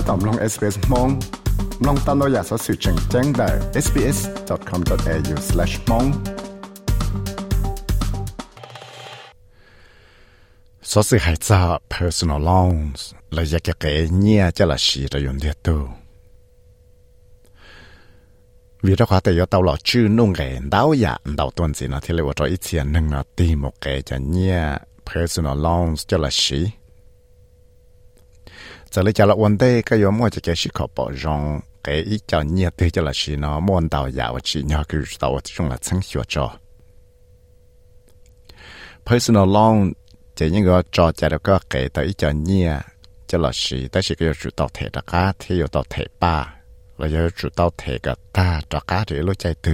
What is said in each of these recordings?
ถ้าตอมลง SBS มองลองตามเราอยากสอสื่อแจ้งแจ้งได้ sbs.com.au/mong สอสื่อให้จ้า personal loans เราอยากจะเกี่ยเนี่ยจะละชีเราอยู่เดียวตัวvì đó khoa tới tàu lọ chữ nông cái đào ya đào tuần gì nó thì lấy vào ít tiền nâng nó tìm một cái cho nhẹ personal loans cho là xí giờ lấy cho là vấn đề cái yếu mua cho cái sĩ khó bảo rong cái ý cho nhẹ tới cho là xí nó muốn đào ya chỉ nhớ cái đào chúng là chân hiệu cho personal loan chỉ những cái cho cho được cái tới ý cho nhẹ cho là xí tới sĩ cái chủ tàu thể đó cả thì yếu tàu thể ba là chủ tàu thể cái ta cho cá để lối chạy từ.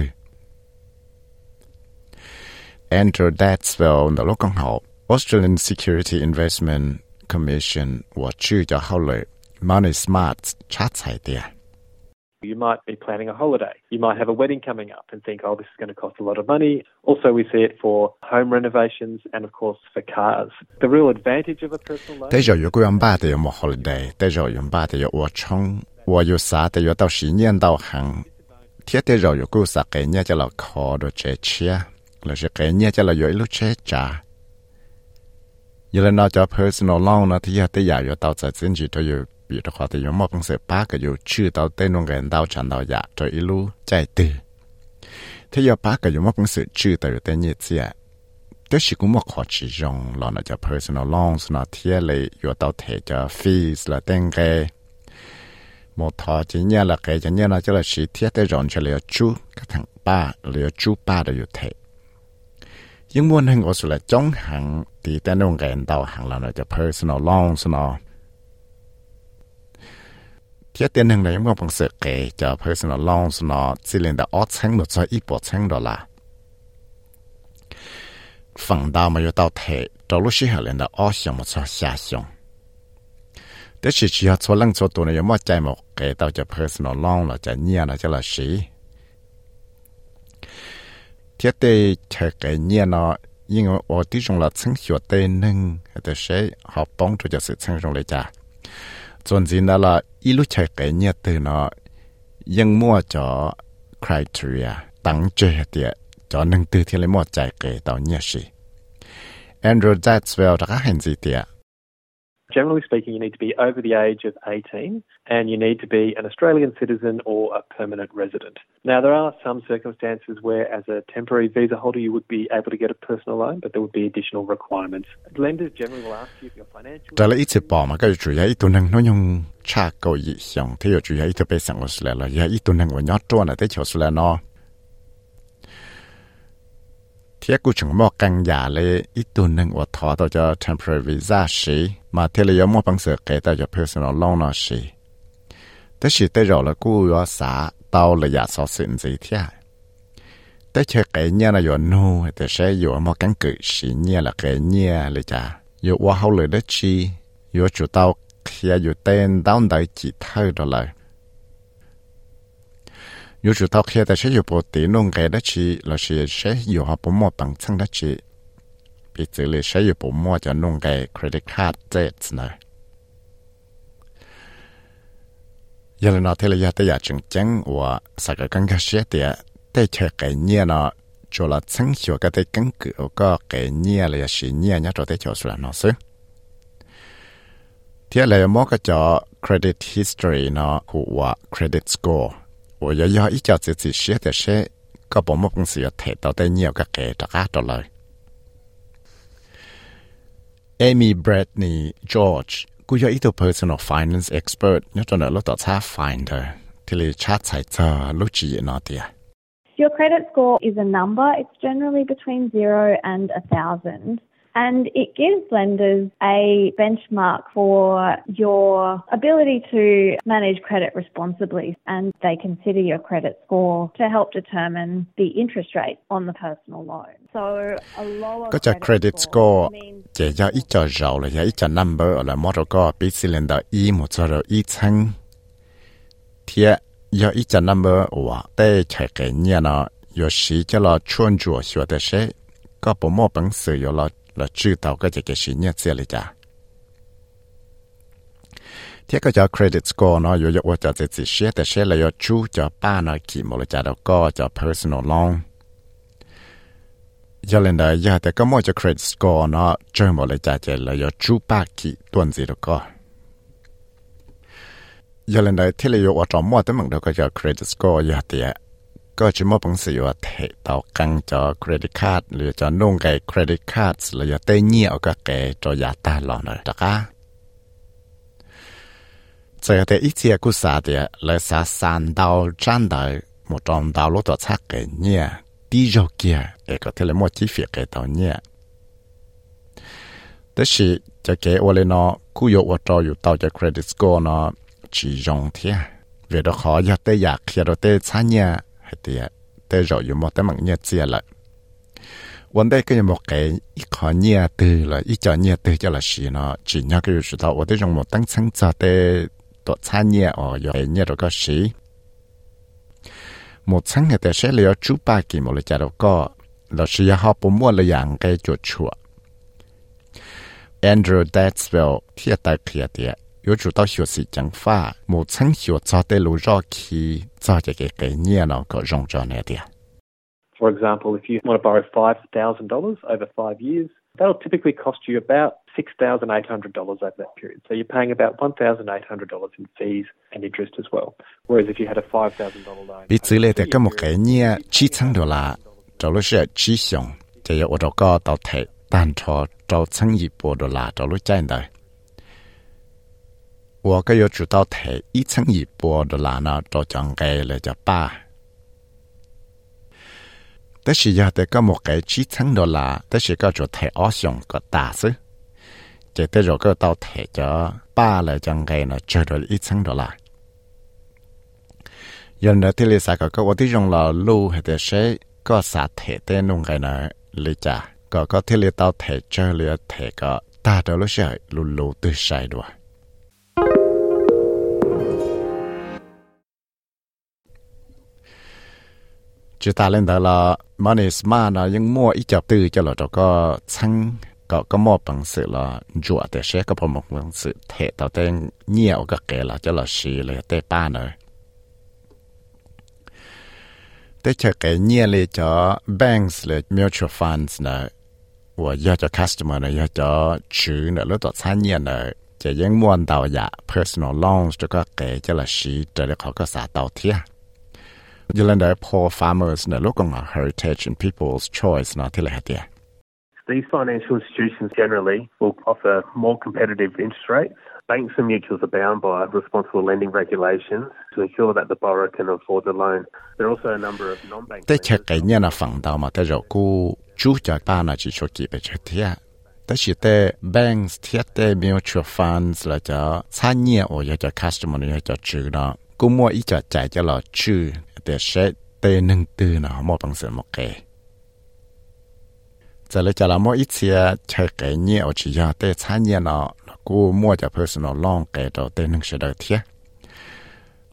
Andrew Datswell the local con Australian Security Investment Commission và chữ cho hậu lợi Money Smart chat chạy tiền. You might be planning a holiday. You might have a wedding coming up and think, oh, this is going to cost a lot of money. Also, we see it for home renovations and, of course, for cars. The real advantage of a personal loan. 这就有个人办的有么 holiday，这就有办的有我冲。我有啥的有到十年到行，贴的肉有够啥给人家了靠的这吃，那是给人家了有一路车 ยลนอจอเพอร์สโนลองนะที่ยาเตยาอยู่เตาจัดเส้นจีตัวอยู่ปีตะขวาที่ยมอพังเสป้าก็อยู่ชื่อเตาเต้นวงเงินเตาฉันเตาอยากตัวอีลูใจตื่นที่ยาป้าก็อยู่มอพังเสชื่อเตาอยู่เตนเยเสียเดี๋ยวชิคุมอขอชิจงลอนะจอเพอร์สโนลองสนอเทียเลยอยู่เตาเทจอฟีสละเต้นเกมอทอจีเนี่ยละเกจีเนี่ยนะจะละชีเทียเตยรอนเฉลียวชูกระทั่งป้าเหลียวชูป้าเดียวอยู่เท ยังมวนหังก็สุดละจ้องหังตีแต่นงแกนเตาหังเราจะ personal long สนอเทียเตียนหังเลยยังมวนปังเสือเกจะ personal long สนอสิเลนดาออดแชงหนดซอยอีปอดแชงดอละฝั่งดาวมาอยู่เตาเทจอลุชิหาเลนดาออดชงมาซอชาชงแต่สิชิฮะชวนลังชวนตัวเนี่ยยังมวนใจหมกเกเตาจะ personal long เราจะเนียเราจะละสี thiết tê chờ cái nhẹ nó nhưng mà ở tí trong là chân hiệu tê nâng để sẽ họ bóng cho cho sự chân trong lại cha chuẩn gì đó là ít lúc chờ cái nhẹ từ nó nhưng mua cho criteria tăng chơi tiệt cho nâng từ thì lại mua chạy cái tàu nhẹ gì Andrew Jackswell đã có hành gì tiệt generally speaking, you need to be over the age of 18 and you need to be an Australian citizen or a permanent resident. Now, there are some circumstances where, as a temporary visa holder, you would be able to get a personal loan, but there would be additional requirements. Lenders generally will ask you if your financial. thế cũng chúng mò càng giả lệ ít tuần nâng ở thọ tao cho temporary visa sĩ mà thế là yếu mò bằng sự kể tao cho personal loan nó sĩ thế rồi là cú yếu xã tao là giả so gì thế tới chơi cái nhà là yếu nu thì sẽ yếu mò càng cự sĩ nhà là cái nhà là chả yếu qua hậu lời đất chi yếu chủ tao khi yếu tên đau đại chỉ thơ đó lại 有主到开的是有不地弄个的去，那是是有哈不么帮衬的去，比这里是有不么就弄个 credit card 这子呢。原来那天了也得也正经我啥个刚开始的，对切概念呢，做了成效个的根据个概念了也是念也做得叫出来那是。天来么个叫 credit history 呢，或 credit score。 我要要一脚自己学的些，个保姆公司要提到的鸟个给着阿着来。Amy Bradney George，故要一个 personal finance expert，你做那老多查 finder，这里查才查录取哪点？Your credit score is a number. It's generally between zero and a thousand. And it gives lenders a benchmark for your ability to manage credit responsibly. And they consider your credit score to help determine the interest rate on the personal loan. So a lower credit, credit score, chỉ do ít number là number và là chữ tàu cái cái gì nhất xe là cha thế cái cho credit score nó yếu yếu cho chỉ chỉ xe แต่ xe là yếu chú cho ba nó kỳ một là giá đâu có cho personal loan. Giờ lên đây, giờ thì có mỗi cho credit score nó chơi một là giá chỉ là yếu chú ba kỳ tuần gì đâu có giờ lên đây, thế là yếu ở trong mỗi tới mình đâu có cho credit score, giờ thì có chỉ một bằng sự yếu thể tạo căng cho credit card หรือcho nông cái credit cards หรือ tây nhiều cái cái cho giá ta lon rồi đó cả 这的一切故事的来啥三到站到莫撞到路多差给你，低肉嘅一个特来莫几费给到你。但是就给我哋呢，固有我找有到嘅 credit score 呢，只用天，为咗可一得日，其实得餐嘢 hay thì à, tới rồi dùng một cái mạng nhẹ chia lại. Vấn đề cái một cái ít khó nhẹ từ là ít cho nhẹ từ cho là gì nó chỉ nhớ cái gì đó, tôi dùng một tăng sáng cho để tổ cha nhẹ ở rồi nhẹ rồi có gì một sáng ngày ta sẽ lấy chú ba kỳ một lời trả đâu có. Là sự à, họ bốn mua là dạng cái chuột chuột Andrew Datsville ที่ตายเขียเดีย yếu chủ tao hiểu sự chẳng pha một tháng hiểu cho tới lũ rõ khi cho cái cái cái nhẹ nó có rong cho này địa For example, if you want to borrow $5,000 over five years, that'll typically cost you about $6,800 over that period. So you're paying about $1,800 in fees and interest as well. Whereas if you had a $5,000 loan... Bị chỉ lệ thì có một cái nhẹ chi chẳng đô la, cho lúc sẽ chi xong, thì ở đó có tàu thể tàn cho cho chẳng ý bộ đô la cho lúc chạy đời. 我个有主导台一层一波的啦呢，就讲给了叫爸。但是要得个莫个几层的啦，但是个就太恶上个大事。chỉ tới rồi cái tàu thể cho ba là chẳng ngày nó chơi được ít tháng đó là giờ nữa thì lý sao có cái tôi dùng là lưu hay để sẽ có xã thể tên nông cái nó lý trả có có thì lý tàu thể chơi lý thể có ta đó lúc sẽ lưu lưu từ sai đó Chúng ta lên đó là money smart nó những mua ít chập tư cho là cho có xăng, có có mua bằng sự là rửa để sẽ có một bằng sự thể tạo tên nhiều cái là cho là xì là tê ba nữa tê chờ cái nhiều là cho banks là mutual funds nữa và do cho customer nữa do cho chủ nữa lúc đó 参 nhiều nữa chỉ những mua đầu ya personal loans cho các cái cho là xì, cho để họ có xã đầu thiệt Yolanda Poor Farmers na Lokonga Heritage and People's Choice na Tilahatia. These financial institutions generally will offer more competitive interest rates. Banks and mutuals are bound by responsible lending regulations to ensure that the borrower can afford the loan. There are also a number of non-bank. Te che kai nya na fang da ma te jo ku chu cha ta na chi cho ki pe che tia. Te chi te banks tia te mutual funds la cha sa nya o ya cha customer ya cha chu na cũng mua ít cho chạy cho chư để sẽ tê nâng tư nó mua bằng sự một cái giờ lấy cho ít xe chạy cái nhiều chỉ cho tê xa nhiều nó cú mua cho personal loan cái đó tê nâng sẽ đợi thiết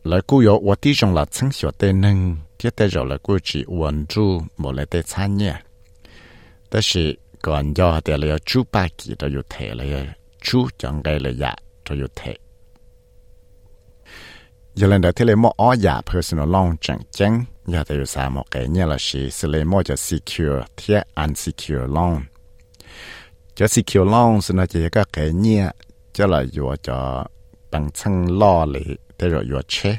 lại cú yếu ở tí là chẳng hiểu tê nâng thiết tê rồi lại cú chỉ uẩn chú một lại tê xa nhiều đó là còn do thì là chú ba kỳ đó yếu thế là chẳng cái là dạ cho yếu giờ lần đầu tiên là mua ở nhà personal loan chẳng chẳng giờ thì sao một cái như là gì sẽ lấy mua cho secure thiệt unsecure loan cho secure loan là nó chỉ có cái như cho là vừa cho bằng chân lo lì để rồi vừa chế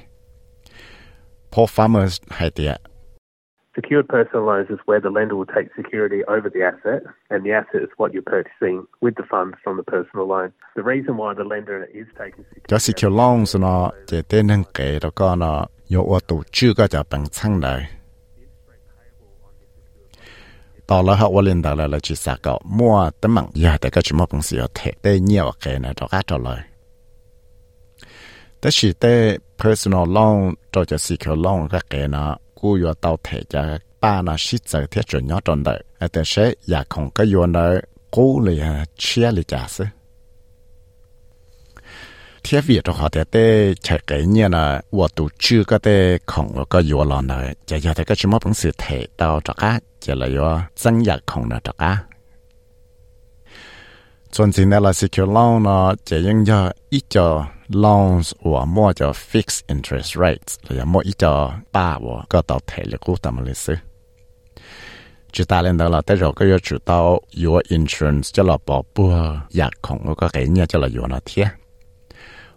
poor farmers hay tiệt Secured personal loans is where the lender will take security over the asset, and the asset is what you're purchasing with the funds from the personal loan. The reason why the lender is taking security... Cho secure loans nó chỉ tên nâng kể đó có nó yếu ô tổ chưa có cho bằng chân này. Đó là họ lên đó là chỉ sao có mua tấm bằng giờ để có chỉ một bằng sự thể tế nhiều cái này đó cả lời. Thế chỉ tế personal loan cho cho secure loan các cái nó cú yo tàu thể cha ba na shit giờ thiết chuẩn nhớ tròn đời. À thế sẽ ya không có yo nợ cú lì à chia lì cha sư thiết việt cho họ thế thế chạy cái như là wo tu chưa có thế không có yo lo nợ. Chỉ cho thế cái chỉ mà bằng sự thể tàu cho cá chỉ là yo 增 ya không nợ cho cá ส่วนสิ่งนั้นเราสิเคียวเล่าเนาะจะยังจะอีกจอ loans ว่ามั่วจะ fixed interest rates หรือมั่วอีจะป้าว่าก็ต่อเทเลกูตามเลยซื้อจุดตาเล่นเราแต่เราก็ยจุดตา your insurance จะเราปอปัวอยากของก็แก่เนี่ยจะเราอยู่นะเทีย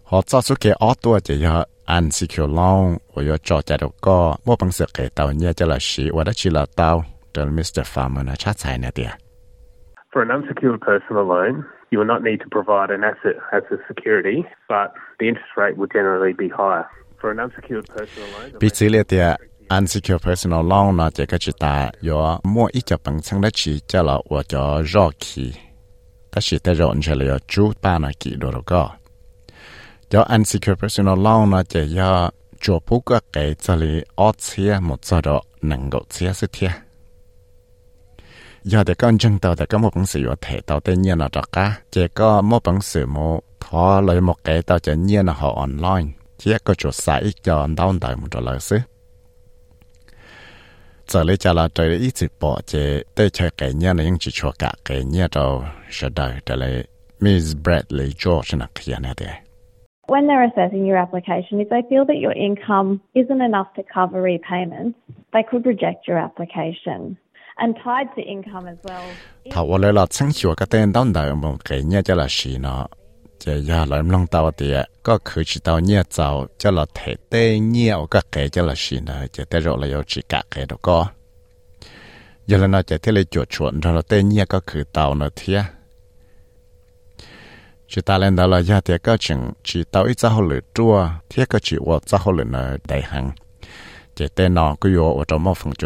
หอจ้าสุเกออตัวจะยา unsecured loan ว่าจะจอจะก็มั่วปังเสือแก่ตาเนี่ยจะเราชีว่าได้ชีเราตาเดินมิสเตอร์ฟาร์มนะชาติไทยเนี่ยเดีย For an unsecured personal loan, you will not need to provide an asset as a security, but the interest rate will generally be higher. For an unsecured personal loan, bị chỉ là tiệt unsecured personal loan nó chỉ cái chỉ ta yo mua ít cho bằng sang đó chỉ cho là và cho rõ kỳ ta chỉ ta rõ cho là chú ba nó kỳ đồ đó có cho unsecured personal loan nó chỉ yo cho bố cái cái cho là ở chia một giờ đó năng 够 chia sự thiệt giờ thì con chân tàu thì có một bằng sự có thể tàu tên nhiên là đó cá chỉ có một bằng sự một thọ lấy một cái tàu chỉ nhiên là họ online. Chỉ có chỗ sai cho đau đời một trò lợi sức giờ lấy cho là trời ít chỉ bỏ chế tới chơi cái nhà này chỉ cho cả cái nhà đâu sẽ đời trở lại Miss Bradley George là kia nè đấy When they're assessing your application, if they feel that your income isn't enough to cover repayments, they could reject your application. And tied to income as well. thầu cái tên đón đời một cái nhà cho là gì nó à, chỉ ya lại long có chỉ nhà cho là cái cho là chỉ rồi chỉ cả cái đó là chỉ rồi có à. chỉ ta lên đó là ya thì có chỉ chỉ vợ giao lửa nó đại hàng chỉ yo có chỉ một công sự cái tàu nhà na nó tới rồi có cho có trồng lúa chỉ thế là ở trong ít tiền năng nó tìm một sự cho phải để long là do mua thọ cho credit card limit nó còn đau tuần gì cho là gì chỉ hai giờ有我tên năng là tiền nông gần到段子。giờ thì có bỏ tàu thì có bóng cho cho sự thanh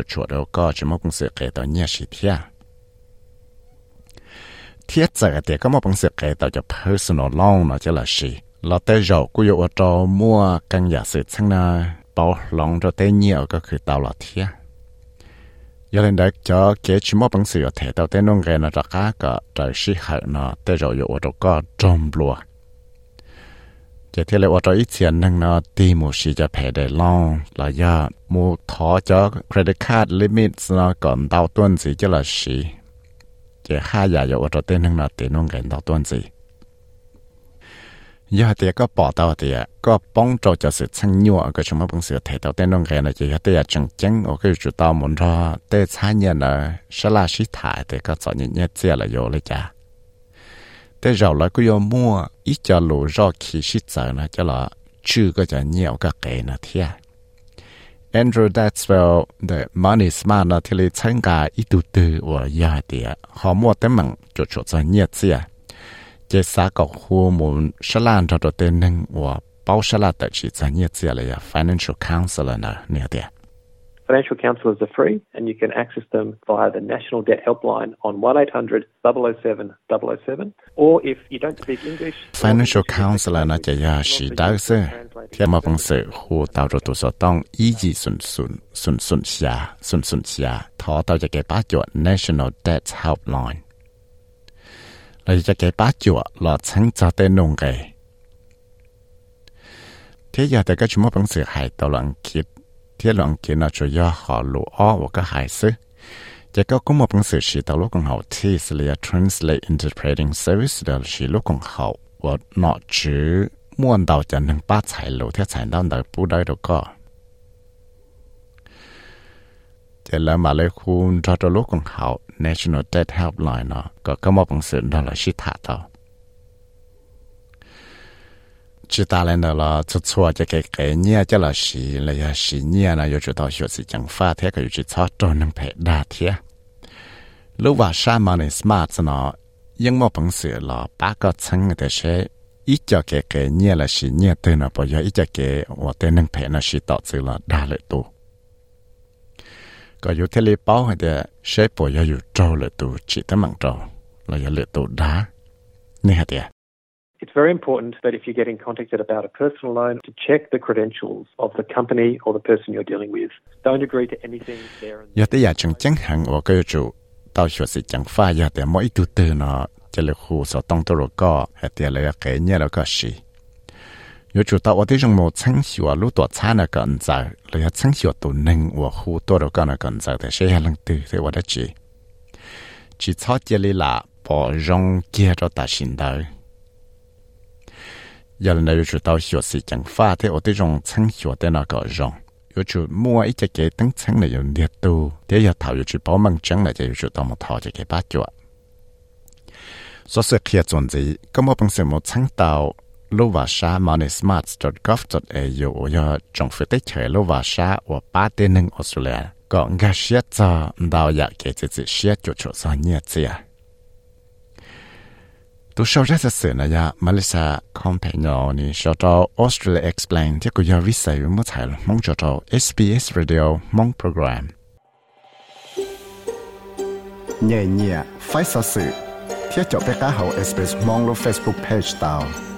nhua cái chúng bằng sự thể tạo tên nông gần là chỉ có tên là chẳng chẳng ở cái chủ tàu muốn ra tên参nhận là sẽ là sĩ thải thì có chọn những nhất là有เลยจ้ะแต่เรา แต่เราละก็ยอมมั่วอีจะหลูรอขี้ชิดใจนะจะละชื่อก็จะเหนียวก็เก๋นะเทีย Andrew Datswell เด Money Smart นะที่เลยฉันกาอีตูตือว่ายาเดียหอมว่าแต่มันจุดจุดจะเนียเสียเจสากับหัวมุนฉลาดเราตัวเต็นหนึ่งว่าเป้าฉลาดแต่ชิดจะเนียเสียเลย financial counselor นะเนี่ยเดีย Financial counsellors are free, and you can access them via the National Debt Helpline on 1800 007 007 or if you don't speak English, Financial counselor na cha ya shi da se thia ma pang se, hu tao ro tu so tong sun sun sun sun xia, sun sun xia, tho tao ja ke pa chuột National Debt Helpline. Là ja ke pa chuột là chang cha te nong ke giờ tại các chúng mô bằng sự hại tao loạn kiệt thiết luận kia nó cho yếu họ lũ ó và cái hại sư. Chỉ có có một bằng sự chỉ tạo lúc còn hậu thì sẽ là translate interpreting service đó là chỉ lúc còn hậu và nó chứ muốn đào cho nên ba chạy lũ theo chạy đau đời bù đời đâu có. Chỉ là mà lấy khu cho cho lúc còn hậu National Debt Helpline nó có có một bằng sự đó là chỉ thả tàu chỉ ta lên đó là cho cho cho cái cái nhia cho là xì là ya xì nhia là yo cho tao xio xì chẳng pha thế cái chỉ cho cho nên phải đa thế lúc vào sa mà này smart nó nhưng mà bằng sự là ba cái chân cái thế ít cho cái cái nhia là xí nhia tên là bây giờ ít cho cái và tên nên phải là xì tạo sự là đa lợi tu có yếu thế lý bảo hay là sẽ bây giờ yếu trâu lợi tu chỉ tới mạng trâu là yếu lợi tu đá nên hả It's very important that if you're getting contacted about a personal loan, to check the credentials of the company or the person you're dealing with. Don't agree to anything there. Yo te ya chung hang wo ke chu tao shu si chang fa ya te mo i tu te na che le khu so tong to ro ko ha te le ke nye lo ka shi. Yo chu ta wo te jong mo chang shi wa lu to cha na ka an za le ya chang shi wa tu neng wo khu to ro ka na ka an za te she ya lang tu te wa da chi. Chi cha che le la po jong kia ro ta shin dai giờ này yo chủ tao hiểu sự chẳng pha thế ở đây trong chẳng hiểu thế nào có rong yo chủ mua ít cái cái tăng chẳng này dùng nhiệt tu thế giờ thảo yo chủ bảo mang chẳng này yo chủ tao một thảo cái cái bát chuột số sự kia chuẩn gì có một bằng sự một chẳng tao lô và sa money moneysmarts.gov.au ở giờ trong phía tây trời lô và sa và ba tên nâng Australia có ngã xét cho đào ya cái chỉ chỉ xét cho chỗ sao ตัวชาวจะเสือนะยะมาเลเซียคอมเพนยอนี่ชาวจอออสเตรเลีย explain ที่กูยาวิสัยมุตวไทยมองชาวจอ SBS Radio มองโปรแกรมเนี่ยเนี่ยไฟสื่อที่จะไปก้าเขา SBS มองลง Facebook Page ตาว